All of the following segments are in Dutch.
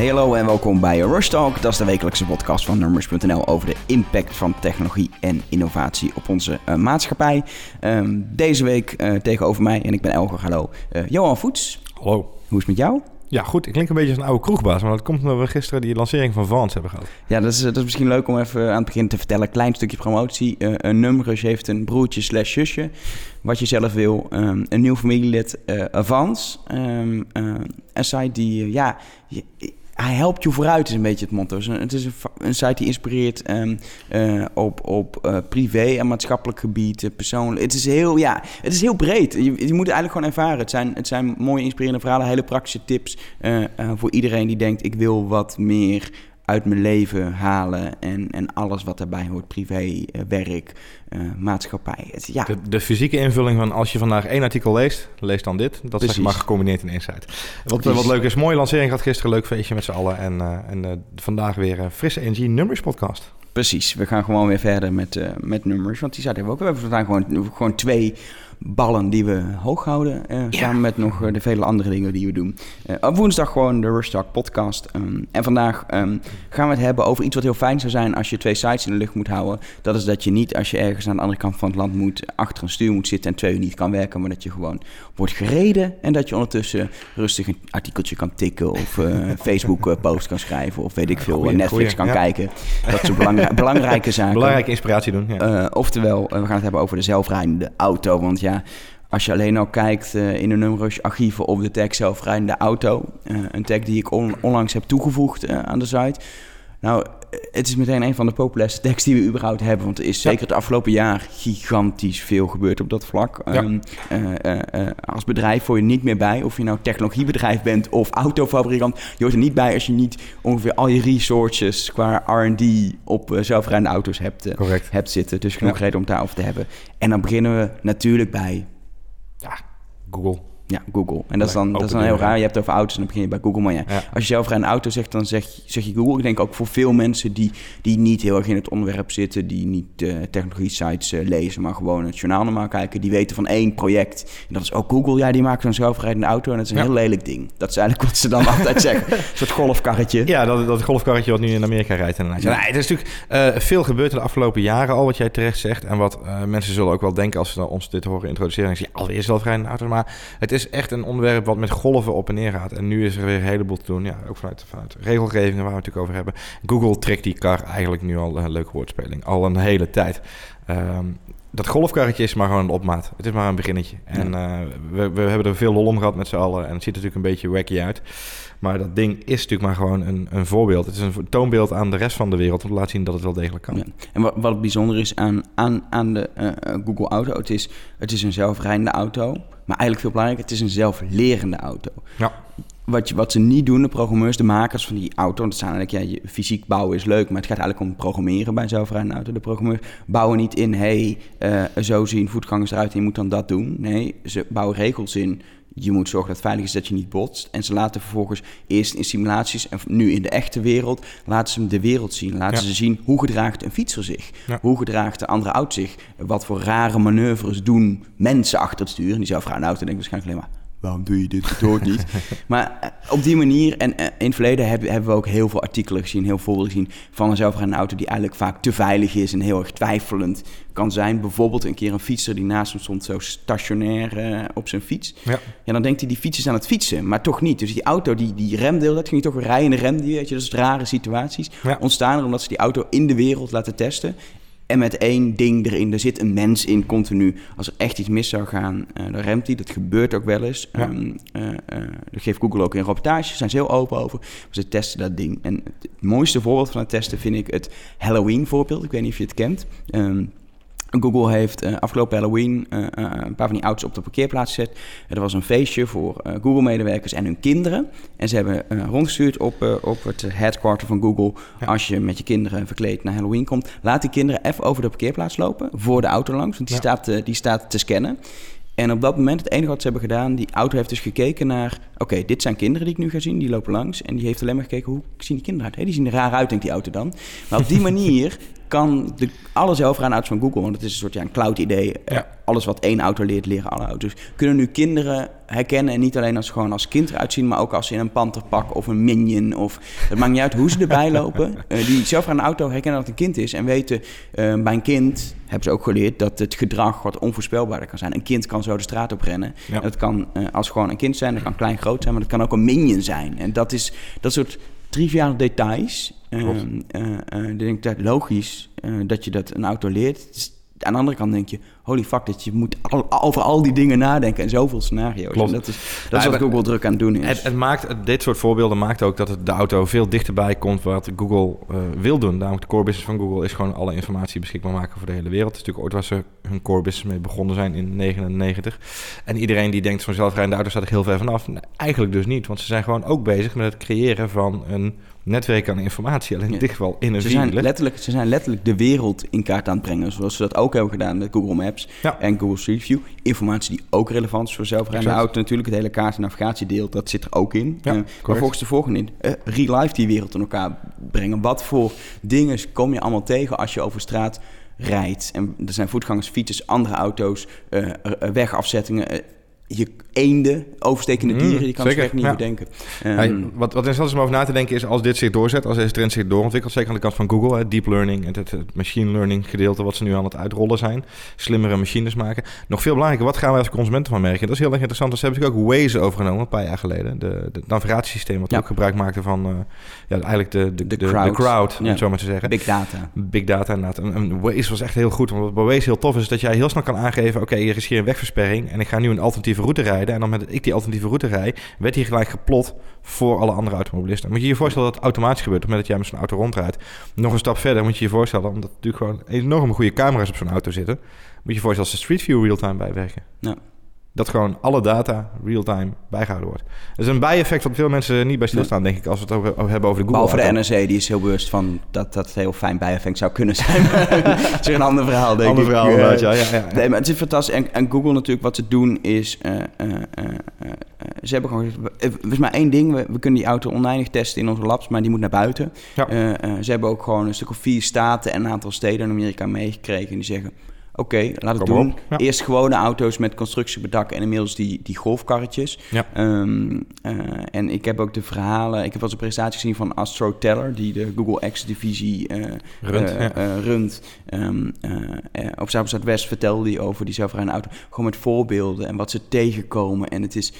Hey hallo en welkom bij Rush Talk. Dat is de wekelijkse podcast van Numbers.nl over de impact van technologie en innovatie op onze uh, maatschappij. Um, deze week uh, tegenover mij, en ik ben Elger, hallo, uh, Johan Voets. Hallo. Hoe is het met jou? Ja, goed. Ik klink een beetje als een oude kroegbaas, maar dat komt omdat we gisteren die lancering van Vans hebben gehad. Ja, dat is, dat is misschien leuk om even aan het begin te vertellen. Klein stukje promotie. Uh, een heeft een broertje slash zusje, wat je zelf wil. Um, een nieuw familielid, uh, Vans. Um, uh, een site die, ja... Je, hij helpt je vooruit, is een beetje het motto. Het is een, een site die inspireert um, uh, op, op uh, privé en maatschappelijk gebied, uh, persoonlijk. Het is heel, ja, het is heel breed. Je, je, moet het eigenlijk gewoon ervaren. Het zijn, het zijn mooie, inspirerende verhalen, hele praktische tips voor iedereen die denkt: ik wil wat meer uit mijn leven halen en, en alles wat daarbij hoort, privé, werk, uh, maatschappij. Het, ja. de, de, fysieke invulling van als je vandaag één artikel leest, lees dan dit. Dat is zeg maar gecombineerd in één site. Wat, wat leuk is, mooie lancering had gisteren, leuk feestje met z'n allen. En, uh, en vandaag weer een frisse energie nummers podcast. Precies, we gaan gewoon weer verder met, met nummers. Want die zaten we ook. We hebben vandaag gewoon, gewoon twee ballen die we hoog houden. Uh, ja. Samen met nog uh, de vele andere dingen die we doen. Uh, op woensdag gewoon de Rush Talk podcast. Um, en vandaag um, gaan we het hebben over iets wat heel fijn zou zijn als je twee sites in de lucht moet houden. Dat is dat je niet als je ergens aan de andere kant van het land moet, achter een stuur moet zitten en twee uur niet kan werken. Maar dat je gewoon wordt gereden en dat je ondertussen rustig een artikeltje kan tikken of Facebook post kan schrijven of weet ik veel, goeie, Netflix goeie, kan ja. kijken. Dat soort belangrij belangrijke zaken. Belangrijke inspiratie doen. Ja. oftewel, we gaan het hebben over de zelfrijdende auto. Want ja, als je alleen al kijkt uh, in de nummers archieven op de tag zelfrijdende auto. Uh, een tag die ik on onlangs heb toegevoegd uh, aan de site. Nou, het is meteen een van de populairste tags die we überhaupt hebben. Want er is zeker het afgelopen jaar gigantisch veel gebeurd op dat vlak. Ja. Um, als bedrijf hoor je niet meer bij. Of je nou technologiebedrijf bent of autofabrikant. Je hoort er niet bij als je niet ongeveer al je resources qua R&D op zelfrijdende auto's hebt, hebt zitten. Dus genoeg ja. reden om het daarover te hebben. En dan beginnen we natuurlijk bij... Ja, Google. Ja, Google. En dat is dan, dat is dan heel raar. Je hebt het over auto's en dan begin je bij Google. Maar ja, ja. als je zelf een auto zegt, dan zeg, zeg je Google. Ik denk ook voor veel mensen die, die niet heel erg in het onderwerp zitten, die niet uh, technologie-sites uh, lezen, maar gewoon het journaal normaal kijken, die weten van één project. En dat is ook Google. Ja, die maakt zo'n zelfrijdende auto en dat is een ja. heel lelijk ding. Dat is eigenlijk wat ze dan altijd zeggen. Een soort golfkarretje. Ja, dat, dat golfkarretje wat nu in Amerika rijdt. Ja. Nee, er is natuurlijk uh, veel gebeurd de afgelopen jaren al, wat jij terecht zegt. En wat mensen zullen ook wel denken als ze ons dit horen introduceren. En zeggen, ja, alweer zelfrijdende auto. Maar het is echt een onderwerp wat met golven op en neer gaat. En nu is er weer een heleboel te doen. Ja, ook vanuit, vanuit regelgevingen waar we het natuurlijk over hebben. Google trekt die kar eigenlijk nu al een leuke woordspeling. Al een hele tijd. Um, dat golfkarretje is maar gewoon een opmaat. Het is maar een beginnetje. En uh, we, we hebben er veel lol om gehad met z'n allen. En het ziet er natuurlijk een beetje wacky uit. Maar dat ding is natuurlijk maar gewoon een, een voorbeeld. Het is een toonbeeld aan de rest van de wereld om te laten zien dat het wel degelijk kan. Ja. En wat, wat bijzonder is aan, aan, aan de uh, Google Auto, het is, het is een zelfrijdende auto. Maar eigenlijk veel belangrijker, het is een zelflerende auto. Ja. Wat, je, wat ze niet doen, de programmeurs, de makers van die auto... dat zijn eigenlijk, ja, je, fysiek bouwen is leuk... maar het gaat eigenlijk om programmeren bij een zelfrijdende auto. De programmeurs bouwen niet in... hey, uh, zo zien voetgangers eruit en je moet dan dat doen. Nee, ze bouwen regels in... Je moet zorgen dat het veilig is dat je niet botst. En ze laten vervolgens eerst in simulaties en nu in de echte wereld laten ze hem de wereld zien. Laten ja. ze zien hoe gedraagt een fietser zich. Ja. Hoe gedraagt de andere auto zich. Wat voor rare manoeuvres doen mensen achter het stuur. En die zelf gaan auto denken waarschijnlijk alleen maar waarom doe je dit? Het hoort niet. maar op die manier, en in het verleden hebben, hebben we ook heel veel artikelen gezien, heel veel voorbeelden gezien van een zelfrijdende auto die eigenlijk vaak te veilig is en heel erg twijfelend kan zijn. Bijvoorbeeld een keer een fietser die naast hem stond zo stationair uh, op zijn fiets. Ja. ja, dan denkt hij die fiets is aan het fietsen, maar toch niet. Dus die auto, die, die remdeel, dat ging toch een rijende rem, die, weet je, dat is rare situaties. Ja. Ontstaan er omdat ze die auto in de wereld laten testen. En met één ding erin, er zit een mens in continu. Als er echt iets mis zou gaan, uh, dan remt hij. Dat gebeurt ook wel eens. Ja. Um, uh, uh, dat geeft Google ook in reportages, zijn ze heel open over. Maar ze testen dat ding. En het mooiste voorbeeld van het testen vind ik het Halloween voorbeeld. Ik weet niet of je het kent. Um, Google heeft uh, afgelopen Halloween uh, uh, een paar van die auto's op de parkeerplaats gezet. Er was een feestje voor Google-medewerkers en hun kinderen. En ze hebben rondgestuurd op, op het headquarter van Google. Ja. Als je met je kinderen verkleed naar Halloween komt, laat die kinderen even over de parkeerplaats lopen voor de auto langs. Want die, ja. staat, die staat te scannen. En op dat moment, het enige wat ze hebben gedaan, die auto heeft dus gekeken naar... Oké, okay, dit zijn kinderen die ik nu ga zien, die lopen langs. En die heeft alleen maar gekeken, hoe zien die kinderen uit? Hey, die zien er raar uit, denkt die auto dan. Maar op die manier kan de, alle zelfrijdende auto's van Google, want het is een soort ja, een cloud idee. Ja. Alles wat één auto leert, leren alle auto's. Kunnen nu kinderen herkennen en niet alleen als ze gewoon als kind eruit zien, maar ook als ze in een panterpak of een minion of het maakt niet uit hoe ze erbij lopen. Eh, die zelfrijdende auto herkennen dat het een kind is en weten eh, bij een kind hebben ze ook geleerd dat het gedrag wat onvoorspelbaarder kan zijn. Een kind kan zo de straat op rennen. Ja. Dat kan eh, als gewoon een kind zijn, dat kan klein groot zijn, maar dat kan ook een minion zijn. En dat is dat soort triviale details. Eh, Klopt. eh, eh, dan denk ik dat logisch eh, dat je dat een auto leert. Aan de andere kant denk je, holy fuck, dat je moet al, over al die dingen nadenken en zoveel scenario's. Klopt. En dat is, dat is wat maar- Google druk aan het doen is. Het, het maakt, het- dit soort voorbeelden maakt ook dat het de auto veel dichterbij komt wat Google eh, wil doen. Namelijk de core business van Google is gewoon alle informatie beschikbaar maken voor de hele wereld. Het is natuurlijk ooit waar ze hun core business mee begonnen zijn in 99. En iedereen die denkt van zelfrijdende auto staat er heel ver vanaf. Nee, eigenlijk dus niet, want ze zijn gewoon ook bezig met het creëren van een netwerk aan informatie. Alleen in dit geval in een Ze zijn, wielen. letterlijk, ze zijn letterlijk de wereld in kaart aan het brengen. Zoals ze dat ook hebben gedaan met Google Maps Ja. en Google Street View. Informatie die ook relevant is voor zelfrijdende auto. Natuurlijk het hele kaart- en navigatiedeel, dat zit er ook in. Ja, Eh, maar volgens de volgende in, eh, real life die wereld in elkaar brengen. Wat voor dingen kom je allemaal tegen als je over straat rijdt? En er zijn voetgangers, fietsers, andere auto's, eh, wegafzettingen... je eenden, overstekende Mm, dieren, je kan zeker, echt niet ja. bedenken. Ehm, wat, wat interessant is om over na te denken is als dit zich doorzet, als deze trend zich doorontwikkelt, zeker aan de kant van Google, hè, deep learning en het, het machine learning gedeelte wat ze nu aan het uitrollen zijn, slimmere machines maken. Nog veel belangrijker, wat gaan wij als consumenten van merken? Dat is heel erg interessant. Dus ze hebben natuurlijk ook Waze overgenomen een paar jaar geleden, de, de navigatiesysteem wat Ja. ook gebruik maakte van eh, ja, eigenlijk de, de, De de, de crowd. om het zo maar te zeggen. Big data. Big data inderdaad. En, en Waze was echt heel goed. Want wat bij Waze heel tof is, is dat jij heel snel kan aangeven... oké, er is hier een wegversperring en ik ga nu een alternatieve route rijden. En dan met ik die alternatieve route rij... werd hier gelijk geplot voor alle andere automobilisten. Moet je je voorstellen dat het automatisch gebeurt... op het dat jij met zo'n auto rondrijdt. Nog een stap verder moet je je voorstellen... omdat er natuurlijk gewoon enorme goede camera's op zo'n auto zitten... moet je je voorstellen als de Street View real-time bijwerken. Ja. Dat gewoon alle data real-time bijgehouden wordt. Dat is een bijeffect wat veel mensen niet bij stilstaan, denk ik... als we het over, hebben over de Google Behalve de. NRC, die is heel bewust van dat dat heel fijn bijeffect zou kunnen zijn. dat is een ander verhaal, denk Ander ik. verhaal, Eh, inderdaad, ja, ja, ja. Nee, maar het is fantastisch. En, en Google natuurlijk, wat ze doen is... eh, eh, eh, ze hebben gewoon er is maar één ding. We, we kunnen die auto oneindig testen in onze labs, maar die moet naar buiten. Ja. Ze hebben ook gewoon een stuk of vier staten en een aantal steden in Amerika meegekregen. En die zeggen, oké, laat het Kom doen. ja. Eerst gewone auto's met constructiebedak en inmiddels die, die golfkarretjes. Ja. Ehm, eh, en ik heb ook de verhalen... Ik heb wel eens een presentatie gezien van Astro Teller... die de Google X-divisie eh Runt, eh, ja. eh, runt. Ehm, eh, eh, op Zuid Zuidwest vertelde hij over die zelfrijdende auto. Gewoon met voorbeelden en wat ze tegenkomen. En het is...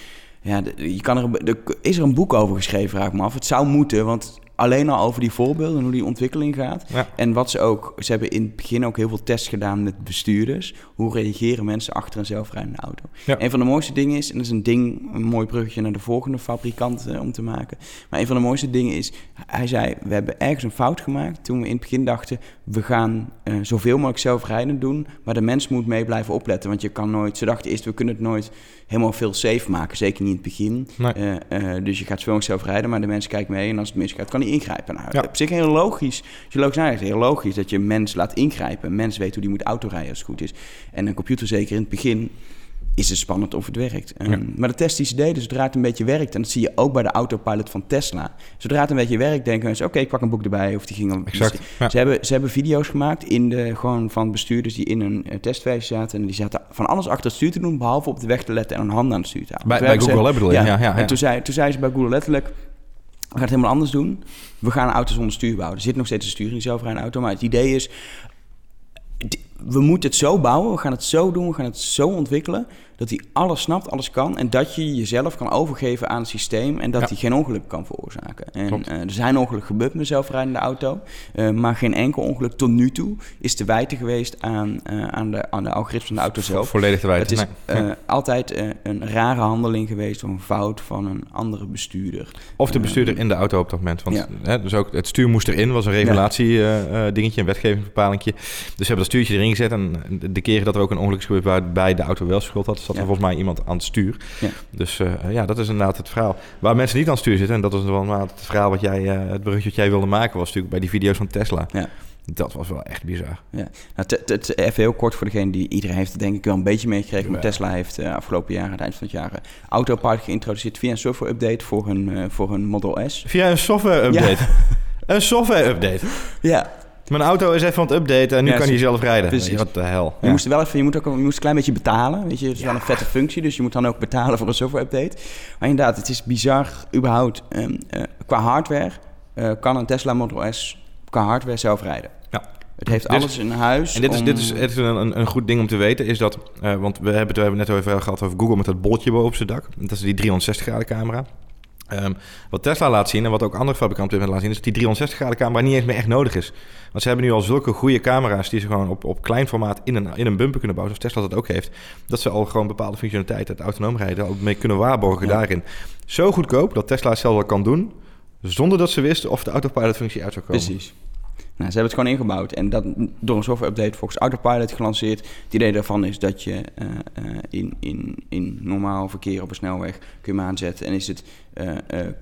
Ja, de- je kan er, een- er is er een boek over geschreven, vraag ik me af. Het zou moeten, want alleen al over die voorbeelden... en hoe die ontwikkeling gaat... Ja. En wat ze ook, ze hebben in het begin ook heel veel tests gedaan met bestuurders. Hoe reageren mensen achter een zelfrijdende auto? Ja. Een van de mooiste dingen is, en dat is een ding, een mooi bruggetje naar de volgende fabrikant eh, om te maken. Maar een van de mooiste dingen is, hij zei, we hebben ergens een fout gemaakt toen we in het begin dachten, we gaan eh, zoveel mogelijk zelfrijdend doen, maar de mens moet mee blijven opletten. Want je kan nooit, ze dachten eerst, we kunnen het nooit helemaal veel safe maken, zeker niet in het begin. Nee. Eh, eh, dus je gaat mogelijk zelf rijden, maar de mens kijkt mee en als het misgaat, kan hij ingrijpen. Nou, Ja. op zich heel logisch. Als je logisch nadenkt, heel logisch dat je een mens laat ingrijpen. Een mens weet hoe die moet autorijden als het goed is. En een computer zeker in het begin is het spannend of het werkt. Ehm. Maar de test die ze deden, zodra het een beetje werkt... en dat zie je ook bij de autopilot van Tesla. Zodra het een beetje werkt, denken mensen... oké, ik pak een boek erbij. Of die. Exact, ja. Ze, hebben, ze hebben video's gemaakt in de, gewoon van bestuurders... die in een uh, testversie zaten. En die zaten van alles achter het stuur te doen... behalve op de weg te letten en een hand aan het stuur te houden. Bij, bij hebben ze- Google bedoel je? Ja, ja, ja. en toen zei, toen zei ze bij Google letterlijk... we gaan het helemaal anders doen. We gaan auto's zonder stuur bouwen. Er zit nog steeds een stuur in die zelfrijdende auto. Maar het idee is... We moeten het zo bouwen, we gaan het zo doen, we gaan het zo ontwikkelen... dat hij alles snapt, alles kan... en dat je jezelf kan overgeven aan het systeem... en dat Ja. hij geen ongeluk kan veroorzaken. En eh, er zijn ongelukken gebeurd met een zelfrijdende auto... eh, maar geen enkel ongeluk tot nu toe is te wijten geweest... aan, eh, aan, de, aan de algoritmes van de auto zelf. Volledig te wijten. Het is nee. altijd een rare handeling geweest... of een fout van een andere bestuurder. Of de bestuurder in de auto op dat moment. Want Ja. hè, dus ook het stuur moest erin, was een regulatie dingetje, een wetgevingsbepalingje. Dus ze hebben dat stuurtje erin gezet. En de keren dat er ook een ongeluk is gebeurd waarbij de auto wel schuld had, zat er Ja. volgens mij iemand aan het stuur. Ja. Dus eh, ja, dat is inderdaad het verhaal. Waar mensen niet aan het stuur zitten, en dat was wel inderdaad het verhaal wat jij, eh, het bruggetje wat jij wilde maken, was natuurlijk bij die video's van Tesla. Ja. Dat was wel echt bizar. Ja. Nou, even heel kort voor degene die iedereen heeft denk ik wel een beetje meegekregen. Maar Ja. Tesla heeft eh, afgelopen jaar, aan het eind van het jaar, Autopilot geïntroduceerd via een software update voor hun, voor hun Model S. Via een software update. Een software update. Ja. Mijn auto is even aan het updaten en nu Ja, kan hij zelf rijden. Precies. Wat de hel. Je Ja. moest er wel even, je moet ook je moest een klein beetje betalen. Weet je, het is wel een vette functie, dus je moet dan ook betalen voor een software update. Maar inderdaad, het is bizar überhaupt. ehm, eh, qua hardware eh, kan een Tesla Model S qua hardware zelf rijden. Ja. Het heeft Dit- alles in huis. En dit is, dit is, dit is een, een, goed ding om te weten, is dat, eh, want we hebben het, we hebben net over gehad over Google met dat bolletje boven zijn dak. Dat is die 360 graden camera. Ehm, wat Tesla laat zien en wat ook andere fabrikanten laten zien, is dat die 360 graden camera niet eens meer echt nodig is. Want ze hebben nu al zulke goede camera's die ze gewoon op, op klein formaat in een, in een bumper kunnen bouwen, zoals Tesla dat ook heeft. Dat ze al gewoon bepaalde functionaliteiten, het autonoom rijden, ook mee kunnen waarborgen Ja. daarin. Zo goedkoop dat Tesla het zelf al kan doen, zonder dat ze wisten of de autopilot functie uit zou komen. Precies. Nou, ze hebben het gewoon ingebouwd. En dat door een software update volgens Autopilot gelanceerd. Het idee daarvan is dat je eh, eh, in, in, in normaal verkeer op een snelweg kun je hem aanzetten. En is het eh,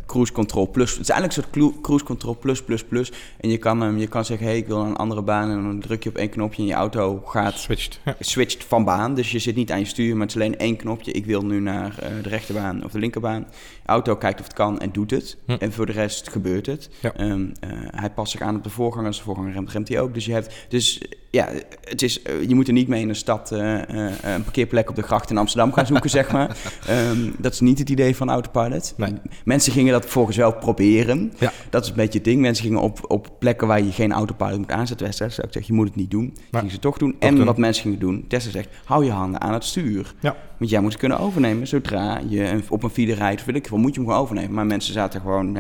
cruise control plus. Het is eigenlijk een soort cru- cruise control plus plus plus. En je kan, hem je kan zeggen, hey, ik wil een andere baan. En dan druk je op één knopje en je auto gaat Switched. Ja. switcht van baan. Dus je zit niet aan je stuur, maar het is alleen één knopje. Ik wil nu naar de rechterbaan of de linkerbaan. De auto kijkt of het kan en doet het. Hm. En voor de rest gebeurt het. Ja. Ehm, eh, hij past zich aan op de voorganger. Voorganger remt, remt hij ook. Dus, je, hebt, dus ja, het is, eh, je moet er niet mee in een stad eh, een parkeerplek op de gracht in Amsterdam gaan zoeken, zeg maar. Ehm, dat is niet het idee van Autopilot. Nee. Mensen gingen dat volgens wel proberen. Ja. Dat is een beetje het ding. Mensen gingen op, op plekken waar je geen autopilot moet aanzetten. Tesla zeggen, je moet het niet doen. Dat gingen ze toch doen. en doen. wat mensen gingen doen. Tesla zegt, hou je handen aan het stuur. Ja. Want jij moet het kunnen overnemen. Zodra je op een feeder rijdt, of weet ik veel, moet je hem gewoon overnemen. Maar mensen zaten gewoon...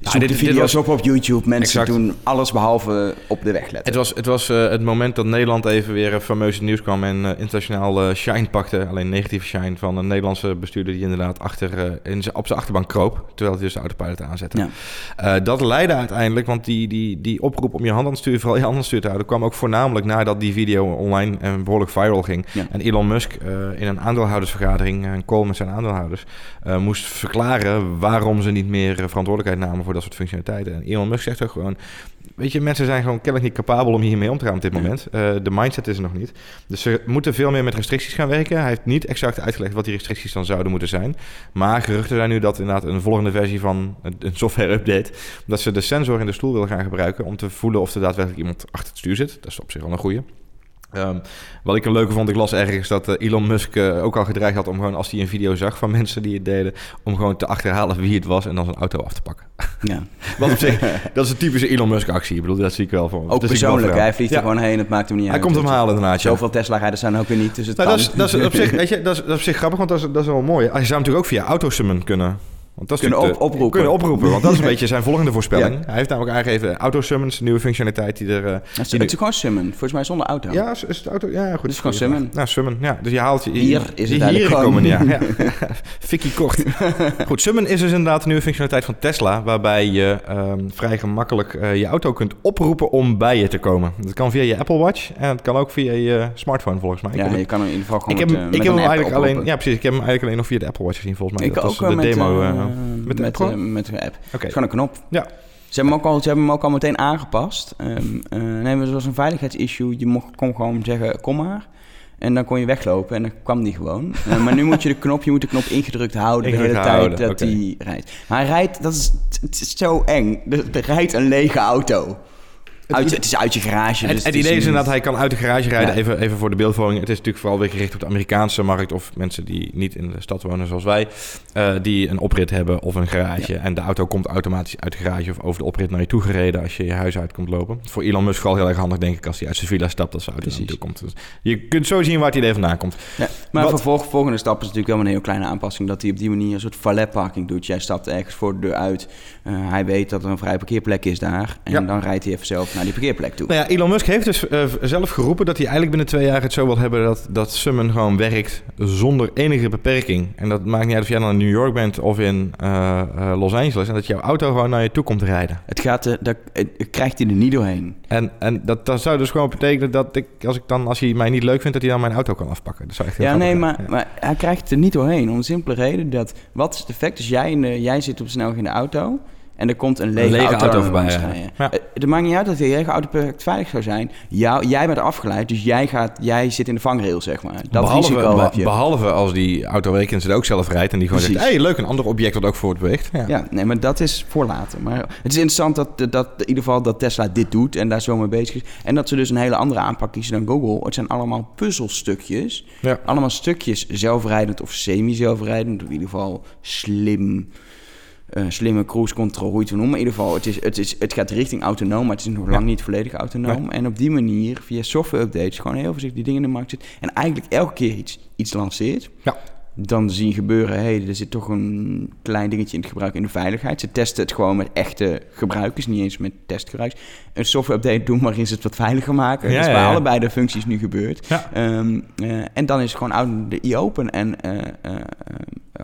zoek dit- de video's was- op op YouTube. Mensen Exact. doen alles behalve op de weg letten. Het was, het, was eh, het moment dat Nederland even weer eh, fameus in het nieuws kwam en eh, internationaal eh, shine pakte. Alleen negatieve shine van een Nederlandse bestuurder die inderdaad achter, eh, in op zijn achterbank kroop. Terwijl hij dus de autopilot aanzette. Ja. Eh, dat leidde uiteindelijk, want die, die, die oproep om je hand aan het stuur, vooral je hand aan het stuur te houden, kwam ook voornamelijk nadat die video online en behoorlijk viral ging. Ja. En Elon Musk eh, in een aandeelhoudersvergadering, een call met zijn aandeelhouders, eh, moest verklaren waarom ze niet meer eh, verantwoordelijkheid namen voor dat soort functionaliteiten. En Elon Musk zegt ook gewoon, weet je, mensen zijn gewoon kennelijk niet capabel om hiermee om te gaan op dit moment. Eh, de mindset is er nog niet. Dus ze moeten veel meer met restricties gaan werken. Hij heeft niet exact uitgelegd wat die restricties dan zouden moeten zijn. Maar geruchten zijn nu dat inderdaad een volgende versie van een, een software update, dat ze de sensor in de stoel willen gaan gebruiken om te voelen of er daadwerkelijk iemand achter het stuur zit. Dat is op zich wel een goeie. Ehm, wat ik een leuke vond, ik las ergens dat eh, Elon Musk eh, ook al gedreigd had om gewoon als hij een video zag van mensen die het deden, om gewoon te achterhalen wie het was en dan zijn auto af te pakken. Ja. Wat op zich, dat is een typische Elon Musk actie. Ik bedoel, dat zie ik wel voor me. Ook persoonlijk. Hij vliegt Ja. er gewoon heen. Het maakt hem niet Hij uit. komt hem halen inderdaad. ja. Zoveel Tesla-rijders zijn ook weer niet. Dus het Nou, kan. dat, is, dat, is op zich, weet je, dat, is, dat is op zich grappig, want dat is, dat is wel mooi. Hij zou natuurlijk ook via AutoSummon kunnen... Want dat is Kunnen op- oproepen. Kunnen oproepen, want dat is een beetje zijn volgende voorspelling. Ja. Hij heeft namelijk aangegeven AutoSummons, nieuwe functionaliteit die er... eh, Het is, gewoon Summon. Volgens mij zonder auto. Ja, is, is het auto? Ja, goed. Het is gewoon. Summon. Nou, Summon, ja. Dus je haalt je... Hier is het hier eigenlijk komen, ja. ja. Fikkie kort. goed, Summon is dus inderdaad een nieuwe functionaliteit van Tesla... waarbij je ehm, vrij gemakkelijk eh, je auto kunt oproepen om bij je te komen. Dat kan via je Apple Watch en het kan ook via je smartphone volgens mij. Ik Ja, je kan hem in ieder geval gewoon ik heb, met, hem- eh, ik heb eigenlijk alleen... Ja, precies. Ik heb hem eigenlijk alleen nog via de Apple Watch gezien volgens mij. Ik dat ook was de demo eh, eh, met de met, app met de app. Het is gewoon een knop. Ja. Ze hebben, hem ook al, ze hebben hem ook al meteen aangepast. Ehm eh, nee, maar het was een veiligheidsissue. Je mocht, kon gewoon zeggen, kom maar. En dan kon je weglopen en dan kwam die gewoon. Eh, maar nu moet je de knop, je moet de knop ingedrukt houden de hele tijd houden, dat hij rijdt. Maar hij rijdt, dat is, het is zo eng. Er, er rijdt een lege auto. Uit, het is uit je garage. Het, dus het idee is inderdaad, hij kan uit de garage rijden. Ja. Even, even voor de beeldvorming. Het is natuurlijk vooral weer gericht op de Amerikaanse markt... of mensen die niet in de stad wonen zoals wij... eh, die een oprit hebben of een garage. En de auto komt automatisch uit de garage... of over de oprit naar je toe gereden... als je je huis uit komt lopen. Voor Elon Musk vooral heel erg handig, denk ik... als hij uit zijn villa stapt, dat zijn auto naar toe komt. Dus je kunt zo zien waar het idee vandaan komt. Ja, maar Wat- vervolg, volgende stap is natuurlijk wel een heel kleine aanpassing. Dat hij op die manier een soort valet parking doet. Jij stapt ergens voor de deur uit. Eh, hij weet dat er een vrije parkeerplek is daar. En dan rijdt hij even zelf naar die parkeerplek toe. Nou ja, Elon Musk heeft dus eh, zelf geroepen dat hij eigenlijk binnen twee jaar het zo wil hebben dat, dat Summon gewoon werkt zonder enige beperking. En dat maakt niet uit of jij dan in New York bent of in eh, eh, Los Angeles. En dat jouw auto gewoon naar je toe komt rijden. Het gaat, daar eh, krijgt hij er niet doorheen. En, en dat, dat zou dus gewoon betekenen dat ik, als ik dan, als hij mij niet leuk vindt, dat hij dan mijn auto kan afpakken. Dat zou echt heel Ja, nee, maar, maar hij krijgt het er niet doorheen. Om de simpele reden dat... Wat is het effect? Dus jij, in de, jij zit op snelweg in de auto... En er komt een lege, lege auto, auto voorbij. ja. Ja. Eh, Het maakt niet uit dat die lege auto perfect veilig zou zijn. Jou, jij bent afgeleid, dus jij, gaat, jij zit in de vangrail, zeg maar. Dat behalve, risico be- heb je. behalve als die auto rekent het ook zelf rijdt en die gewoon Precies. zegt... hey, leuk, een ander object dat ook voortbeweegt. Ja. Ja, nee, maar dat is voor later. Maar het is interessant dat, dat in ieder geval dat Tesla dit doet en daar zo mee bezig is. En dat ze dus een hele andere aanpak kiezen dan Google. Het zijn allemaal puzzelstukjes. Ja. Allemaal stukjes zelfrijdend of semi-zelfrijdend. Of in ieder geval slim, eh, slimme cruise control, hoe je het noemen. In ieder geval, het, is, het, is, het gaat richting autonoom, maar het is nog lang niet volledig autonoom. En op die manier, via software updates, gewoon heel voorzichtig die dingen in de markt zit. En eigenlijk elke keer iets, iets lanceert. Ja. Dan zien gebeuren, hé, hey, er zit toch een klein dingetje in het gebruik in de veiligheid. Ze testen het gewoon met echte gebruikers, niet eens met testgebruikers. Een software update doen waarin ze het wat veiliger maken. Ja, dat is bij allebei de functies nu gebeurd. Ehm, eh, en dan is gewoon out de e-open. En eh, eh, eh,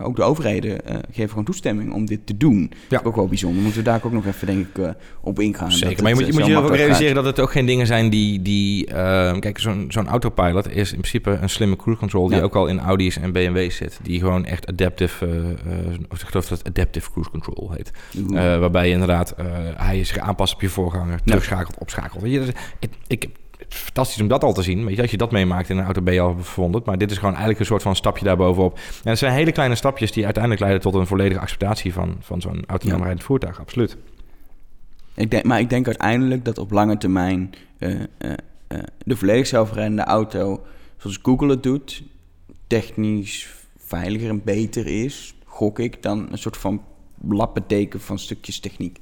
ook de overheden eh, geven gewoon toestemming om dit te doen. Dat Ja. is ook wel bijzonder. Moeten we daar ook nog even, denk ik, eh, op ingaan. Zeker, maar je moet, eh, je moet je ook realiseren dat het ook geen dingen zijn die... die ehm, kijk, zo'n zo'n autopilot is in principe een slimme cruise control... die Ja. ook al in Audi's en BMW's zit. Die gewoon echt adaptive... eh, eh, of ik geloof dat het adaptive cruise control heet. Eh, waarbij je inderdaad, eh, hij zich aanpast op je voorganger, terugschakelt, opschakelt. Ik, ik, fantastisch om dat al te zien. Weet je, als je dat meemaakt in een auto ben je al verwonderd. Maar dit is gewoon eigenlijk een soort van stapje daarbovenop. En het zijn hele kleine stapjes die uiteindelijk leiden tot een volledige acceptatie van, van zo'n autonoom Ja. rijdend voertuig. Absoluut. Ik denk, maar ik denk uiteindelijk dat op lange termijn eh, eh, eh, de volledig zelfrijdende auto, zoals Google het doet, technisch veiliger en beter is, gok ik, dan een soort van lappenteken van stukjes techniek.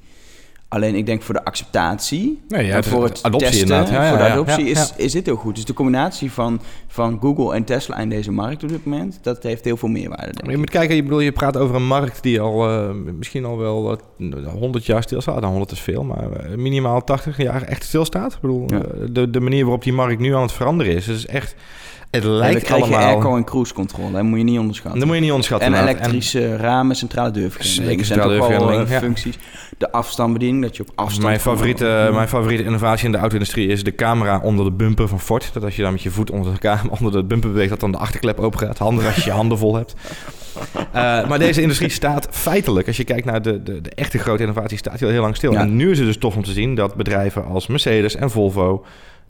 Alleen ik denk voor de acceptatie, Nee, ja, en het- voor het het adoptie testen, inderdaad. Ja, ja, voor de adoptie is, is dit heel goed. Dus de combinatie van, van Google en Tesla in deze markt op dit moment, dat heeft heel veel meerwaarde. Denk Maar je moet kijken, je, bedoel, je praat over een markt die al eh, misschien al wel eh, 100 jaar stilstaat. Nou, 100 is veel, maar eh, minimaal 80 jaar echt stilstaat. Ik bedoel, eh, de, de manier waarop die markt nu aan het veranderen is, is echt... Het Ja, dan lijkt krijg je allemaal... airco en cruise control, dat moet je niet onderschatten. Dat moet je niet onderschatten. En inderdaad. elektrische ramen, centrale deurvergrendeling. Er zijn toch centrale ja. functies. De afstandsbediening, dat je op afstand... Mijn van- favoriete, mijn favoriete innovatie in de auto-industrie is de camera onder de bumper van Ford. Dat als je dan met je voet onder de, ka- onder de bumper beweegt, dat dan de achterklep open gaat. Handig als je je handen vol hebt. Eh, maar deze industrie staat feitelijk, als je kijkt naar de, de, de echte grote innovatie, staat al heel lang stil. Ja. En nu is het dus tof om te zien dat bedrijven als Mercedes en Volvo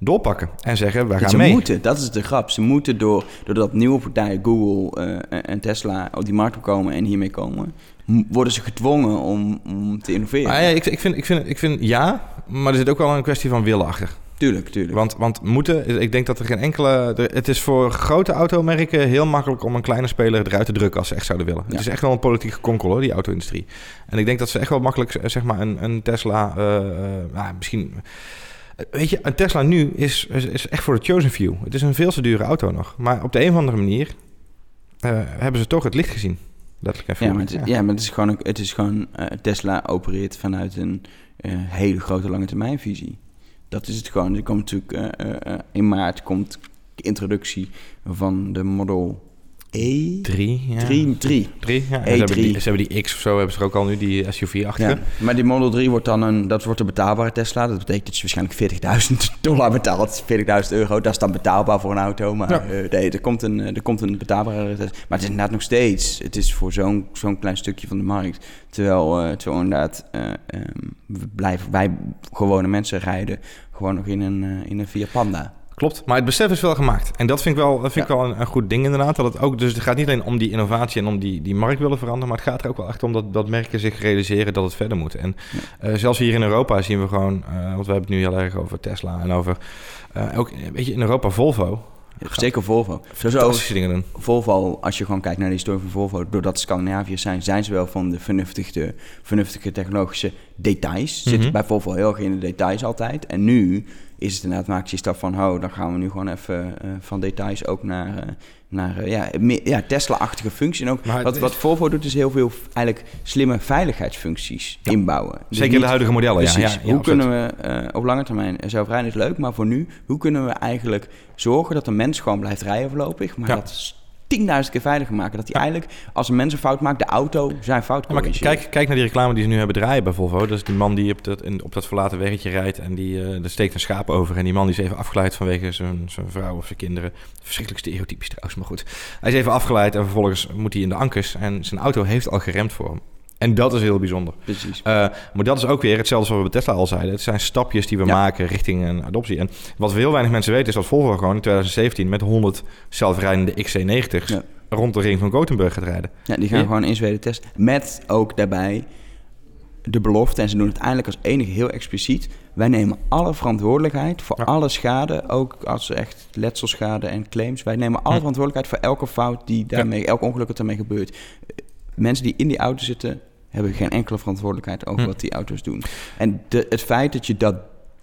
doorpakken. En zeggen, wij gaan ze mee. moeten, dat is de grap. Ze moeten door, doordat nieuwe partijen, Google eh, en Tesla, op die markt komen en hiermee komen, worden ze gedwongen om, om te innoveren. Maar ja, ik, ik, vind, ik, vind, ik vind ja, maar er zit ook wel een kwestie van willen achter. Tuurlijk, tuurlijk. Want, want moeten, ik denk dat er geen enkele. Het is voor grote automerken heel makkelijk om een kleine speler eruit te drukken als ze echt zouden willen. Ja. Het is echt wel een politieke konkel hoor, die auto-industrie. En ik denk dat ze echt wel makkelijk, eh, zeg maar, een, een Tesla. eh, nou, misschien. Weet je, een Tesla nu is, is, is echt voor de chosen few. Het is een veel te dure auto nog. Maar op de een of andere manier eh, hebben ze toch het licht gezien. Letterlijk en ja, maar het, ja, maar het is gewoon, het is gewoon eh, Tesla opereert vanuit een eh, hele grote lange termijn visie. Dat is het gewoon. Er komt natuurlijk in maart komt de introductie van de Model E. Drie, ja. 3, 3. Drie, ja. En E3. Ze, hebben die, ze hebben die X of zo, hebben ze er ook al nu, die SUV-achtige. Ja, maar die Model 3 wordt dan een, dat wordt een betaalbare Tesla. Dat betekent dat je waarschijnlijk 40.000 dollar betaalt. 40.000 euro, dat is dan betaalbaar voor een auto. Maar Ja. eh, nee, er komt, een, er komt een betaalbare Tesla. Maar het is inderdaad nog steeds, het is voor zo'n zo'n klein stukje van de markt. Terwijl, eh, terwijl inderdaad, eh, ehm, we blijven, wij gewone mensen rijden gewoon nog in een, eh, in een Fiat Panda. Klopt, maar het besef is wel gemaakt. En dat vind ik wel, vind Ja. ik wel een, een goed ding inderdaad. Dat het ook, dus het gaat niet alleen om die innovatie en om die, die markt willen veranderen... maar het gaat er ook wel echt om dat, dat merken zich realiseren dat het verder moet. En eh, zelfs hier in Europa zien we gewoon... eh, want we hebben het nu heel erg over Tesla en over... eh, ook, weet je, in Europa Volvo. Zeker Volvo. Fantastische dingen doen. Volvo, als je gewoon kijkt naar de historie van Volvo, doordat Scandinaviërs zijn, zijn ze wel van de vernuftige, vernuftige technologische details. Zitten Mhm. bij Volvo heel erg in de details altijd. En nu is het inderdaad, maakt je stap van, oh, dan gaan we nu gewoon even eh, van details ook naar, eh, naar eh, ja, meer- ja, Tesla-achtige functie. En ook Maar wat, wat Volvo doet, is heel veel eigenlijk slimme veiligheidsfuncties Ja. inbouwen. Dus Zeker niet- de huidige modellen, ja. Ja, hoe kunnen we op lange termijn zelfrijden is leuk, maar voor nu, hoe kunnen we eigenlijk zorgen dat de mens gewoon blijft rijden voorlopig, maar dat 10.000 keer veiliger maken. Dat hij eigenlijk, als een mens een fout maakt, de auto zijn fout Ja, maar corrigeert. kijk, kijk naar die reclame die ze nu hebben draaien bij Volvo. Dat is die man die op dat, in, op dat verlaten weggetje rijdt en die er steekt een schaap over. En die man die is even afgeleid vanwege zijn, zijn vrouw of zijn kinderen. Verschrikkelijk stereotypisch trouwens, maar goed. Hij is even afgeleid en vervolgens moet hij in de ankers. En zijn auto heeft al geremd voor hem. En dat is heel bijzonder. Precies. Uh, maar dat is ook weer hetzelfde zoals we bij Tesla al zeiden. Het zijn stapjes die we Ja. maken richting een adoptie. En wat heel weinig mensen weten is dat Volvo gewoon in 2017 met 100 zelfrijdende XC90's Ja. rond de ring van Gothenburg gaat rijden. Ja, die gaan Ja. gewoon in Zweden testen. Met ook daarbij de belofte, en ze doen het eindelijk als enige heel expliciet. Wij nemen alle verantwoordelijkheid voor Ja. alle schade, ook als echt letselschade en claims. Wij nemen alle verantwoordelijkheid voor elke fout die daarmee, elk ongeluk dat daarmee gebeurt. Eh, Mensen die in die auto zitten, hebben geen enkele verantwoordelijkheid over Hm. wat die auto's doen. En de, het feit dat je dat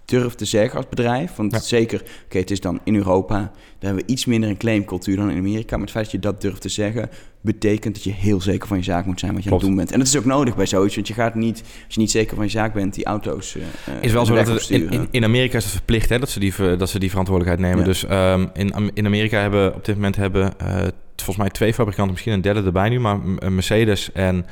durft te zeggen als bedrijf, want Ja. zeker, oké, het is dan in Europa, daar hebben we iets minder een claimcultuur dan in Amerika, maar het feit dat je dat durft te zeggen, betekent dat je heel zeker van je zaak moet zijn wat je Klopt. aan het doen bent. En dat is ook nodig bij zoiets, want je gaat niet, als je niet zeker van je zaak bent, die auto's eh, is wel de zo dat het, in, in, Amerika is het verplicht hè, dat, ze die, ver- dat ze die verantwoordelijkheid nemen. Ja. Dus ehm, in, in Amerika hebben op dit moment hebben eh, volgens mij twee fabrikanten, misschien een derde erbij nu, maar eh, Mercedes en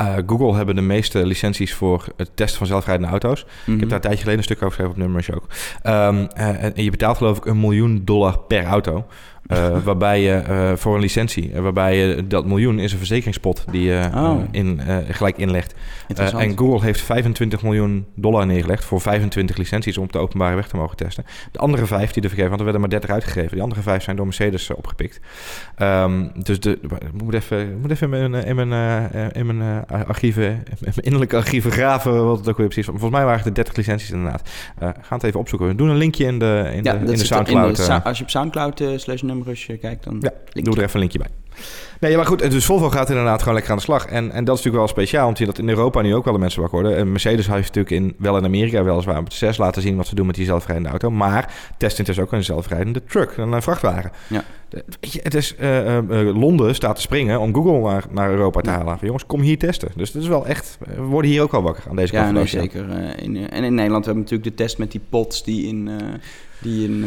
eh, Google hebben de meeste licenties voor het testen van zelfrijdende auto's. Mhm. Ik heb daar een tijdje geleden een stuk over geschreven op Nummers ook. Ehm, eh, en je betaalt geloof ik een miljoen dollar per auto. Eh, waarbij je voor een licentie, waarbij je dat miljoen is een verzekeringspot die je Oh. in, gelijk inlegt. En Google heeft 25 miljoen dollar neergelegd voor 25 licenties om op de openbare weg te mogen testen. De andere vijf die er vergeven, want er werden maar 30 uitgegeven. Die andere vijf zijn door Mercedes opgepikt. Ehm, dus de, ik moet even, ik moet even in mijn, in mijn, in mijn archieven, innerlijke archieven graven wat het ook weer precies was. Volgens mij waren het er 30 licenties inderdaad. Eh ga het even opzoeken. We doen een linkje in de, in ja, de, in de Soundcloud. in de eh. Als je op Soundcloud eh, slash nummerus eh, kijkt, dan Ja, Doe er even een linkje bij. Nee, maar goed, dus Volvo gaat inderdaad gewoon lekker aan de slag. En, en dat is natuurlijk wel speciaal, omdat je dat in Europa nu ook wel de mensen wakker worden. En Mercedes heeft natuurlijk in, wel in Amerika weliswaar de 6 laten zien wat ze doen met die zelfrijdende auto. Maar testen dus ook een zelfrijdende truck, een vrachtwagen. Ja. De- Weet je, het is, eh, eh, eh, Londen staat te springen om Google naar, naar Europa te halen. Jongens, kom hier testen. Dus dat is wel echt, we worden hier ook wel wakker aan deze kant Ja, nee, zeker. in, en in Nederland hebben we natuurlijk de test met die pots die in, die in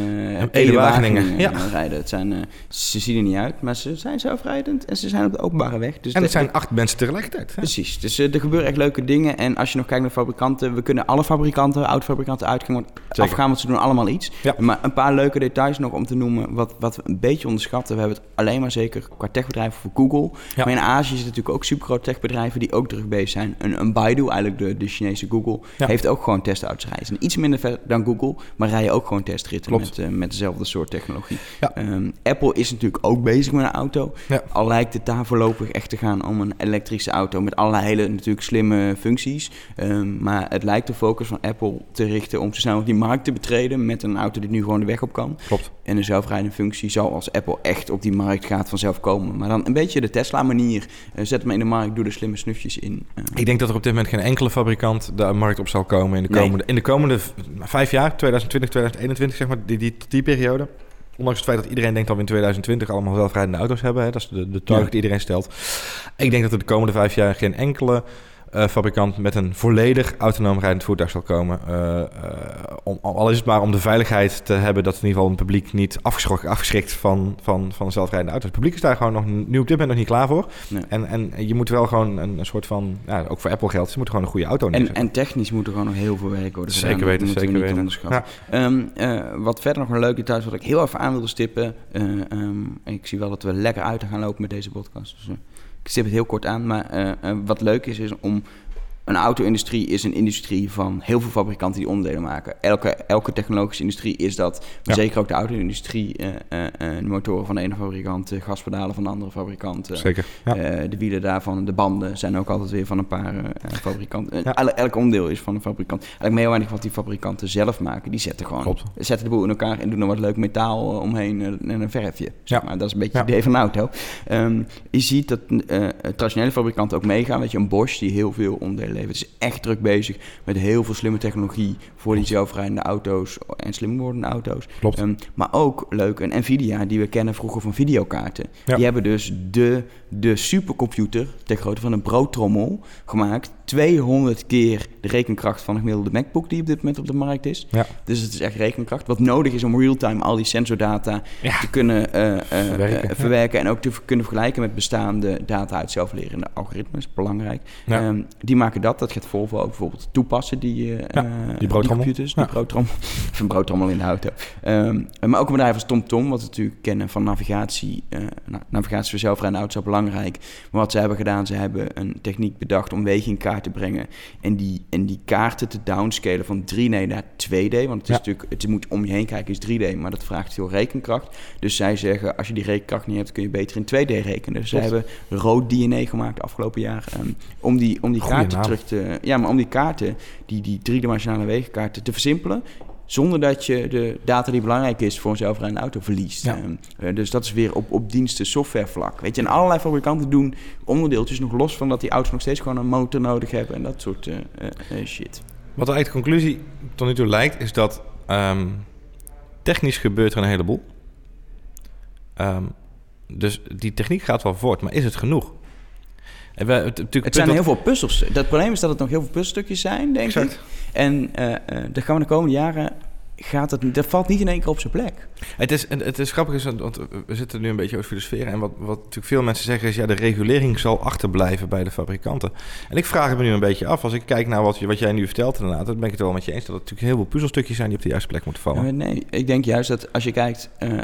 Ede Wageningen, rijden. Het zijn, ze zien er niet uit, maar ze zijn zelfrijdend en ze zijn op de openbare weg. Dus En het zijn acht mensen tegelijkertijd. hè? Precies, dus er gebeuren echt leuke dingen. En als je nog kijkt naar fabrikanten, we kunnen alle fabrikanten, autofabrikanten uitgaan, afgaan, want ze doen allemaal iets. Ja. Maar een paar leuke details nog om te noemen, wat, wat een beetje onderschatten. We hebben het alleen maar zeker qua techbedrijven voor Google. Ja. Maar in Azië zitten natuurlijk ook supergrote techbedrijven die ook druk bezig zijn. Een, een Baidu, eigenlijk de, de Chinese Google, Ja. heeft ook gewoon testauto's zijn iets minder ver dan Google, maar rijden ook gewoon testritten Klopt. met, eh, met dezelfde soort technologie. Ja. Ehm, Apple is natuurlijk ook bezig met een auto. Al lijkt het daar voorlopig echt te gaan om een elektrische auto met allerlei hele natuurlijk slimme functies. Ehm, maar het lijkt de focus van Apple te richten om zo snel mogelijk die markt te betreden met een auto die nu gewoon de weg op kan. Klopt. En een zelfrijdende functie zal als Apple echt op die markt gaat vanzelf komen. Maar dan een beetje de Tesla manier. Eh, zet hem in de markt, doe er slimme snufjes in. Eh, Ik denk dat er op dit moment geen enkele fabrikant de markt op zal komen in de Nee. komende, in de komende vijf jaar, 2020, 2021, zeg maar, die, die, die periode. Ondanks het feit dat iedereen denkt dat we in 2020 allemaal zelfrijdende auto's hebben. Hè, dat is de, de target Ja. die iedereen stelt. Ik denk dat er de komende vijf jaar geen enkele fabrikant met een volledig autonoom rijdend voertuig zal komen. Eh, eh, om, al is het maar om de veiligheid te hebben dat in ieder geval een publiek niet afgeschrokken, afgeschrikt van, van, van zelfrijdende auto's. Het publiek is daar gewoon nog, nu op dit moment nog niet klaar voor. Nee. En, en je moet wel gewoon een, een soort van, ja, ook voor Apple geldt, ze moeten gewoon een goede auto En, neerzetten. en technisch moet er gewoon nog heel veel werk worden gedaan. Zeker weten, zeker weten. Ja. Ehm, eh, wat verder nog een leuk detail is, wat ik heel even aan wilde stippen. eh, ehm, ik zie wel dat we lekker uit gaan lopen met deze podcast. Dus, eh, ik stip het heel kort aan. Maar eh, eh, wat leuk is, is om... Een auto-industrie is een industrie van heel veel fabrikanten die onderdelen maken. Elke, elke technologische industrie is dat. Maar Ja. zeker ook de auto-industrie. eh, eh, eh, de motoren van de ene fabrikant, de gaspedalen van de andere fabrikant. Zeker. Ja. de wielen daarvan, de banden zijn ook altijd weer van een paar fabrikanten. Ja. elk onderdeel is van een fabrikant. Eigenlijk meer weinig wat die fabrikanten zelf maken. Die zetten gewoon, Klopt. zetten de boel in elkaar en doen er wat leuk metaal omheen en een verfje. Zeg Ja. maar. Dat is een beetje het idee van auto. Ehm, je ziet dat traditionele fabrikanten ook meegaan. Weet je, een Bosch die heel veel onderdelen levert. is echt druk bezig met heel veel slimme technologie voor die zelfrijdende auto's en slim wordende auto's. Klopt. Ehm, maar ook leuk, een Nvidia, die we kennen vroeger van videokaarten. Ja. Die hebben dus de, de supercomputer, ter grootte van een broodtrommel, gemaakt. 200 keer de rekenkracht van een gemiddelde MacBook die op dit moment op de markt is. Ja. Dus het is echt rekenkracht. Wat nodig is om real-time al die sensordata Ja. te kunnen eh, eh, Verwerken, eh, verwerken. En ook te kunnen vergelijken met bestaande data uit zelflerende algoritmes. Belangrijk. Ja. Ehm, die maken dat. Dat gaat Volvo ook bijvoorbeeld toepassen, die, die broodtrommel. computers, Ja. die broodtrommel. Of een broodtrommel in de auto. Ehm, maar ook een bedrijf als TomTom, wat we natuurlijk kennen van navigatie. nou, navigatie voor zelfrijdende auto's is belangrijk. Maar wat ze hebben gedaan, ze hebben een techniek bedacht om wegen in kaart te brengen. En die, en die kaarten te downscalen van 3D naar 2D. Want het, is Ja. natuurlijk, het moet om je heen kijken, is 3D, maar dat vraagt veel rekenkracht. Dus zij zeggen, als je die rekenkracht niet hebt, kun je beter in 2D rekenen. Dus ze hebben rood DNA gemaakt afgelopen jaar. ehm, om die, om die Goeie kaarten naam. terug te... Ja, maar om die kaarten, die, die driedimensionale wegenkaarten, te versimpelen. Zonder dat je de data die belangrijk is voor een zelfrijdende auto verliest. Ja. Ehm, eh, dus dat is weer op, op diensten softwarevlak. Weet je, en allerlei fabrikanten doen onderdeeltjes nog los van dat die auto's nog steeds gewoon een motor nodig hebben en dat soort eh, eh, shit. Wat eigenlijk de conclusie tot nu toe lijkt, is dat ehm, technisch gebeurt er een heleboel. Ehm, dus die techniek gaat wel voort, maar is het genoeg? En we, het, natuurlijk Het zijn heel veel puzzels. Dat probleem is dat het nog heel veel puzzelstukjes zijn, denk Exact. ik. En eh eh daar gaan we de komende jaren gaat het, dat valt niet in één keer op zijn plek. Het is, het is grappig, want we zitten nu een beetje over filosoferen. En wat, wat natuurlijk veel mensen zeggen is, ja, de regulering zal achterblijven bij de fabrikanten. En ik vraag het me nu een beetje af. Als ik kijk naar wat, je, wat jij nu vertelt inderdaad, dan ben ik het wel met je eens dat het natuurlijk heel veel puzzelstukjes zijn die op de juiste plek moeten vallen. Nee, ik denk juist dat als je kijkt, eh,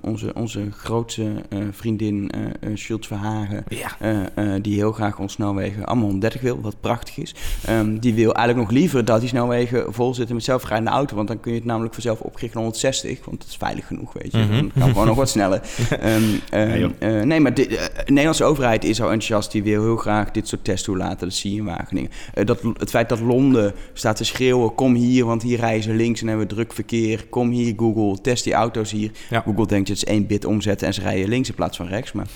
onze, onze grootste eh, vriendin eh, Schultz Verhagen, Ja. die heel graag ons snelwegen allemaal 130 wil, wat prachtig is. Ehm, die wil eigenlijk nog liever dat die snelwegen vol zitten met zelfrijdende auto, want dan kun je het namelijk vanzelf opkrikken naar 160, want dat is veilig genoeg, weet je. Mhm. Dan kan gewoon nog wat sneller. Ehm, ehm, Ja, eh, nee, maar de, eh, de Nederlandse overheid is zo enthousiast, die wil heel graag dit soort tests toelaten, dat zie je in Wageningen. Eh, dat, het feit dat Londen staat te schreeuwen, kom hier, want hier rijden ze links en hebben we druk verkeer. Kom hier Google, test die auto's hier. Ja. Google denkt het is één bit omzetten en ze rijden links in plaats van rechts. Maar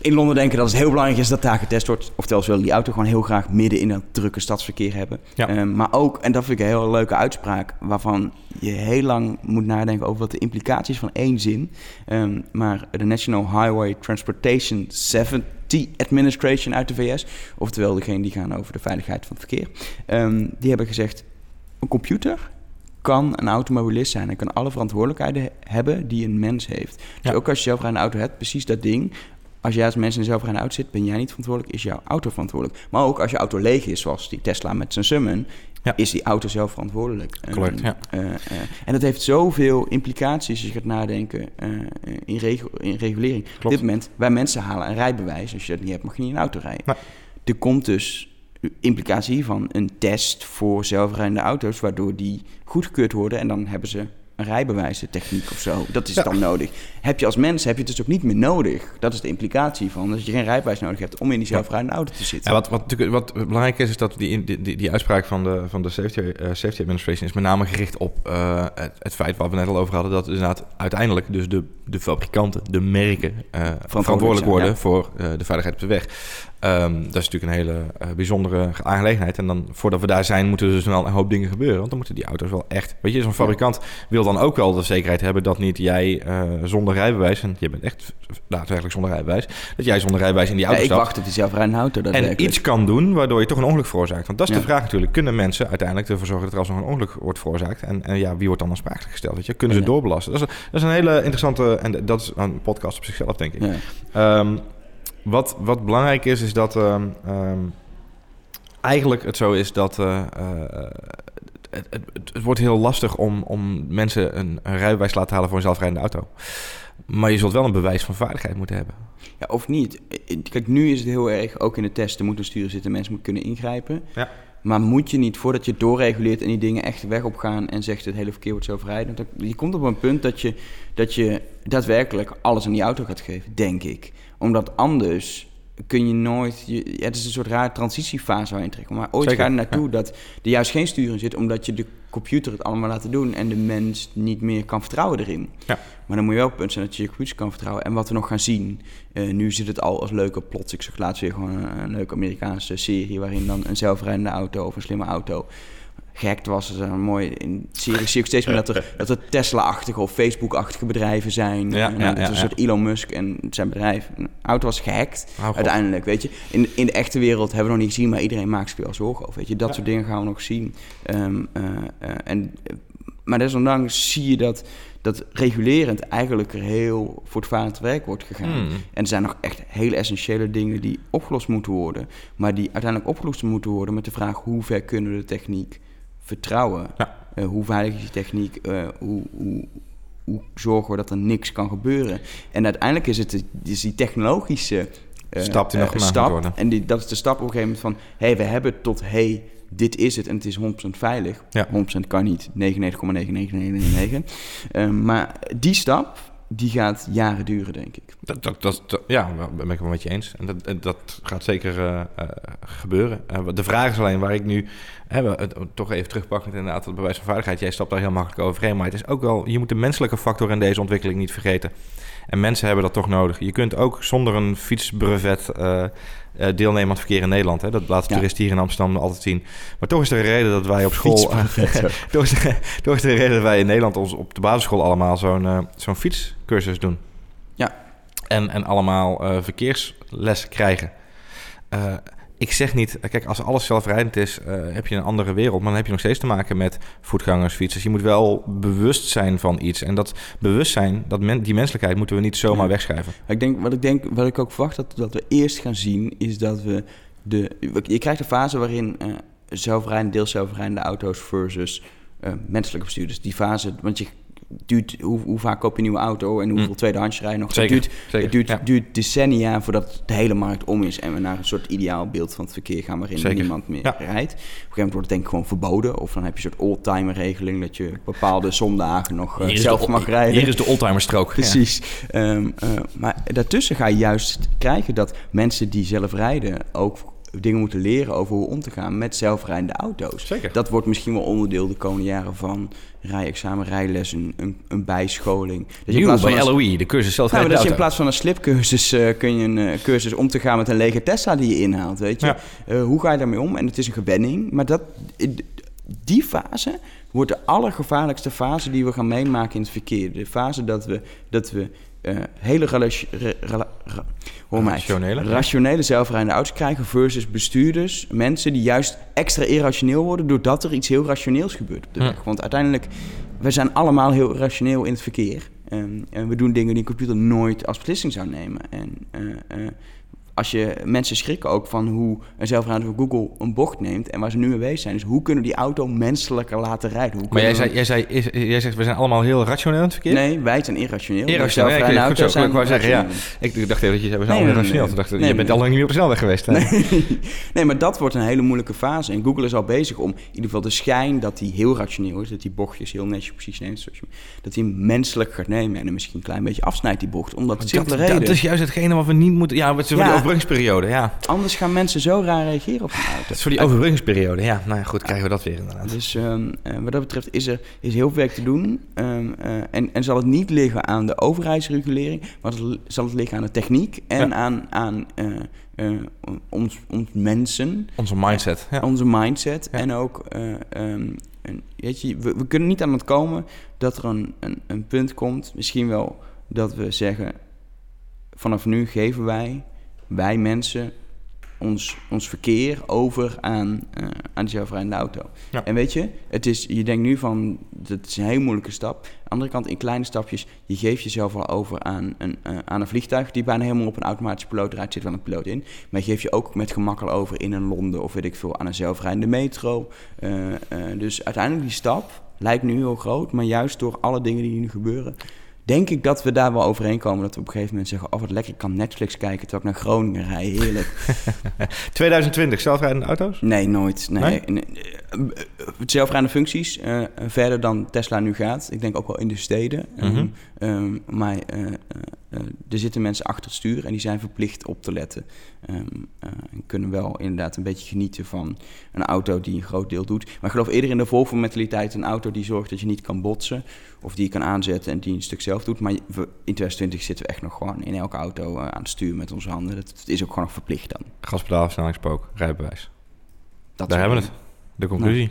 in Londen denken dat het heel belangrijk is dat daar getest wordt. Oftewel, ze willen die auto gewoon heel graag midden in dat drukke stadsverkeer hebben. Ja. Ehm, maar ook, en dat vind ik een heel leuke uitspraak, waarvan je heel lang moet nadenken over wat de implicaties van één zin. Ehm, maar de National Highway Transportation 70 Administration uit de VS, oftewel degene die gaan over de veiligheid van het verkeer, ehm, die hebben gezegd: een computer kan een automobilist zijn en kan alle verantwoordelijkheden hebben die een mens heeft. Dus Ja. ook als je zelf een auto hebt, precies dat ding. Als jij als mens in een zelfrijdende auto zit, ben jij niet verantwoordelijk, is jouw auto verantwoordelijk. Maar ook als je auto leeg is, zoals die Tesla met zijn Summon, Ja. is die auto zelf verantwoordelijk. Correct, ja. eh, eh, en dat heeft zoveel implicaties als je gaat nadenken eh, in, regu- in regulering. Op dit moment, wij mensen halen een rijbewijs. Als je dat niet hebt, mag je niet in een auto rijden. Nee. Er komt dus implicatie hiervan een test voor zelfrijdende auto's, waardoor die goedgekeurd worden en dan hebben ze een rijbewijs, de techniek of zo. Dat is Ja. dan nodig. Heb je als mens heb je het dus ook niet meer nodig. Dat is de implicatie van dat je geen rijbewijs nodig hebt om in die zelfrijdende auto te zitten. Ja, wat, wat, natuurlijk, wat belangrijk is, is dat die, die, die, die uitspraak van de, van de safety, eh, safety Administration is met name gericht op eh, het, het feit wat we net al over hadden, dat inderdaad uiteindelijk dus de, de fabrikanten, de merken, eh, verantwoordelijk zijn, worden ja. voor eh, de veiligheid op de weg. Ehm, dat is natuurlijk een hele eh, bijzondere aangelegenheid. En dan voordat we daar zijn, moeten er dus wel een hoop dingen gebeuren. Want dan moeten die auto's wel echt. Weet je, zo'n fabrikant wil dan ook wel de zekerheid hebben dat niet jij eh, zonder rijbewijs, en je bent echt daadwerkelijk zonder rijbewijs, dat jij zonder rijbewijs in die Ja, auto ik stapt. wacht op die zelfrijdende auto. En iets kan doen waardoor je toch een ongeluk veroorzaakt. Want dat is Ja. de vraag natuurlijk. Kunnen mensen uiteindelijk ervoor zorgen dat er alsnog een ongeluk wordt veroorzaakt? En, en ja, wie wordt dan aansprakelijk gesteld? Weet je? Kunnen ze Ja. doorbelasten? Dat is, een- dat is een hele interessante... En dat is een podcast op zichzelf, denk ik. Ja. Wat, wat belangrijk is, is dat ehm, ehm, eigenlijk het zo is dat eh, eh, het, het, het, wordt heel lastig om, om mensen een, een rijbewijs te laten halen voor een zelfrijdende auto. Maar je zult wel een bewijs van vaardigheid moeten hebben. Ja, of niet. Kijk, nu is het heel erg, ook in de testen moet een stuur zitten, mensen moeten kunnen ingrijpen. Ja. Maar moet je niet, voordat je doorreguleert en die dingen echt de weg op gaan en zegt het hele verkeer wordt zo verrijdend, je komt op een punt dat je, dat je daadwerkelijk alles aan die auto gaat geven, denk ik. Omdat anders kun je nooit, je, ja, het is een soort rare transitiefase waar je in terecht komt. Maar ooit Zeker, ga je er naartoe dat er juist geen stuur in zit, omdat je de computer het allemaal laat doen en de mens niet meer kan vertrouwen erin. Ja. Maar dan moet je wel op punt zijn dat je je computer kan vertrouwen. En wat we nog gaan zien, eh, nu zit het al als leuke plots. Ik zag laatst weer gewoon een, een leuke Amerikaanse serie waarin dan een zelfrijdende auto of een slimme auto gehackt was. Dat is een mooi in serie zie ik steeds meer dat er, dat er Tesla-achtige of Facebook-achtige bedrijven zijn. Ja, En ja, dat is ja, een soort Elon Musk en zijn bedrijf. Een auto was gehackt. Oh, uiteindelijk, weet je. In, in de echte wereld hebben we nog niet gezien, maar iedereen maakt zich wel zorgen over. Weet je, dat soort dingen gaan we nog zien. Ehm, eh, eh, en, maar desondanks zie je dat, dat regulerend eigenlijk er heel voortvarend werk wordt gegaan. Hmm. En er zijn nog echt hele essentiële dingen die opgelost moeten worden. Maar die uiteindelijk opgelost moeten worden met de vraag hoe ver kunnen we de techniek vertrouwen? Ja. Eh, hoe veilig is die techniek? Eh, hoe, hoe, hoe zorgen we dat er niks kan gebeuren? En uiteindelijk is het de- is die technologische eh, Stap die nog gemaakt stap. moet worden. En die, dat is de stap op een gegeven moment van... hé, hey, we hebben tot hey, dit is het en het is 100% veilig. Ja. 100% kan niet, 99,9999. Eh, maar die stap, die gaat jaren duren, denk ik. Dat, dat, dat, ja, ben ik het met je eens. En dat, en dat gaat zeker eh, eh, gebeuren. Eh, de vraag is alleen waar ik nu... Toch even terugpakken inderdaad het bewijs van veiligheid. Jij stapt daar heel makkelijk overheen. Maar het is ook wel... Je moet de menselijke factor in deze ontwikkeling niet vergeten. En mensen hebben dat toch nodig. Je kunt ook zonder een fietsbrevet eh, eh, deelnemen aan het verkeer in Nederland. Hè? Dat Ja. toeristen hier in Amsterdam altijd zien. Maar toch is er een reden dat wij op school... Toch, is er, toch is er een reden dat wij in Nederland ons op de basisschool allemaal zo'n eh, zo'n fietscursus doen. Ja. En, en allemaal eh, verkeersles krijgen. Eh, ik zeg niet, kijk, als alles zelfrijdend is, eh, heb je een andere wereld. Maar dan heb je nog steeds te maken met voetgangers, fietsers. Je moet wel bewust zijn van iets. En dat bewustzijn, dat men, die menselijkheid, moeten we niet zomaar Ja. wegschrijven. Ik denk, wat ik denk, wat ik ook verwacht dat, dat we eerst gaan zien, is dat we de. Je krijgt een fase waarin eh zelfrijdende, deels zelfrijdende auto's versus eh, menselijke bestuurders. Die fase, want je duurt, hoe, hoe vaak koop je een nieuwe auto en hoeveel Hm. tweedehands rij je nog? Zeker, Het duurt, zeker, het duurt, ja. duurt decennia voordat de hele markt om is en we naar een soort ideaal beeld van het verkeer gaan waarin Zeker, niemand meer ja. rijdt. Op een gegeven moment wordt het denk ik gewoon verboden. Of dan heb je een soort oldtimer regeling dat je bepaalde zondagen nog eh, zelf mag rijden. Hier is de oldtimerstrook. Precies. Ehm, eh, maar daartussen ga je juist krijgen dat mensen die zelf rijden ook dingen moeten leren over hoe om te gaan met zelfrijdende auto's. Zeker. Dat wordt misschien wel onderdeel de komende jaren van rijexamen, rijlessen, een, een bijscholing. Dus in plaats van bij een- LOE, de cursus nou, zelfrijdende dat je in plaats van een slipcursus eh, kun je een eh, cursus om te gaan met een lege Tesla die je inhaalt, weet je. Ja. Eh, hoe ga je daarmee om? En het is een gewenning, maar dat, die fase wordt de allergevaarlijkste fase die we gaan meemaken in het verkeer. De fase dat we, dat we eh, hele rela- Rationele, rationele zelfrijdende auto's krijgen versus bestuurders, mensen die juist extra irrationeel worden doordat er iets heel rationeels gebeurt op de Hm. weg. Want uiteindelijk, we zijn allemaal heel rationeel in het verkeer. Ehm, en we doen dingen die een computer nooit als beslissing zou nemen. En eh, eh, als je mensen schrikken ook van hoe een zelfrijdende van Google een bocht neemt en waar ze nu mee bezig zijn, is hoe kunnen we die auto menselijker laten rijden? Hoe Maar jij, zei, jij, zei, is- jij zegt, we zijn allemaal heel rationeel in het verkeer? Nee, wij zijn irrationeel. Irrationeel, ja, Ik wou zeggen, ja. Ik, dacht even dat je zei, we zijn Nee, allemaal nee, rationeel. nee. Toen dacht ik, Nee, je bent al lang niet meer op de snelweg geweest. Hè? Nee. nee, maar dat wordt een hele moeilijke fase. En Google is al bezig om in ieder geval de schijn dat hij heel rationeel is. Dat die bochtjes heel netjes precies neemt. Dat hij menselijk gaat nemen en hem misschien een klein beetje afsnijdt, die bocht. Omdat het simpele dat, reden. dat is juist hetgene wat we niet moeten... Ja, is voor Ja. Die overbrengingsperiode, ja. Anders gaan mensen zo raar reageren op een auto. Dat is voor die overbrengingsperiode, ja. Nou ja, goed, krijgen we dat weer inderdaad. Dus ehm, eh, wat dat betreft is er is heel veel werk te doen. Ehm, eh, en, en zal het niet liggen aan de overheidsregulering, maar het zal het liggen aan de techniek en Ja. aan, aan eh, eh, ons, ons mensen. Onze mindset, ja. onze mindset Ja. en ook, eh, ehm, een, weet je, we, we kunnen niet aan het komen dat er een, een, een punt komt, misschien wel dat we zeggen, vanaf nu geven wij, wij mensen, ons, ons verkeer over aan, eh aan de zelfrijdende auto. Ja. En weet je, het is, je denkt nu van, dat is een hele moeilijke stap. Aan de andere kant, in kleine stapjes, je geeft jezelf al over aan een, eh, aan een vliegtuig die bijna helemaal op een automatische piloot rijdt. zit wel een piloot in. Maar je geeft je ook met gemak al over in een Londen of weet ik veel, aan een zelfrijdende metro. Eh, dus uiteindelijk die stap lijkt nu heel groot, maar juist door alle dingen die nu gebeuren, denk ik dat we daar wel overheen komen. Dat we op een gegeven moment zeggen, oh wat lekker, ik kan Netflix kijken terwijl ik naar Groningen rij, heerlijk. 2020, zelfrijdende auto's? Nee, nooit. Nee. Zelfrijdende functies, eh, verder dan Tesla nu gaat. Ik denk ook wel in de steden. Ehm, Mhm. ehm, maar eh, eh, eh, er zitten mensen achter het stuur en die zijn verplicht op te letten. Eh, en kunnen wel inderdaad een beetje genieten van een auto die een groot deel doet. Maar ik geloof eerder in de Volvo-mentaliteit. Een auto die zorgt dat je niet kan botsen. Of die je kan aanzetten en die een stuk zelf doet. Maar in 2020 zitten we echt nog gewoon in elke auto eh, aan het stuur met onze handen. Dat, is ook gewoon nog verplicht dan. Gaspedaal, versnellingspook, rijbewijs. Dat Daar hebben we het. De conclusie.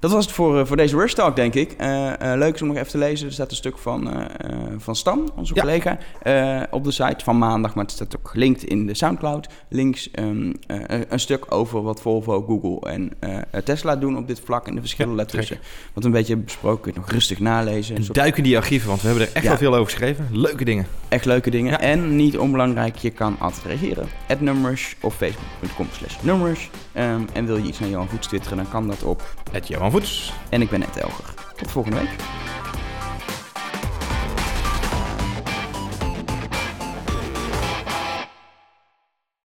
Dat was het voor, voor deze Rush Talk, denk ik. leuk is om nog even te lezen. Er staat een stuk van, van Stan, onze collega, op de site van maandag. Maar het staat ook gelinkt in de Soundcloud. Links um, een stuk over wat Volvo, Google en Tesla doen op dit vlak. En de verschillen ja, daartussen. Wat een beetje besproken, kun je nog rustig nalezen. En duiken die archieven, want we hebben er echt wel veel over geschreven. Leuke dingen. Echt leuke dingen. En niet onbelangrijk, je kan altijd reageren. At nummers of facebook.com slash nummers. Um, en wil je iets naar Johan Voets twitteren, dan kan dat op... At Johan Voets. En ik ben Ed Elger. Tot volgende week.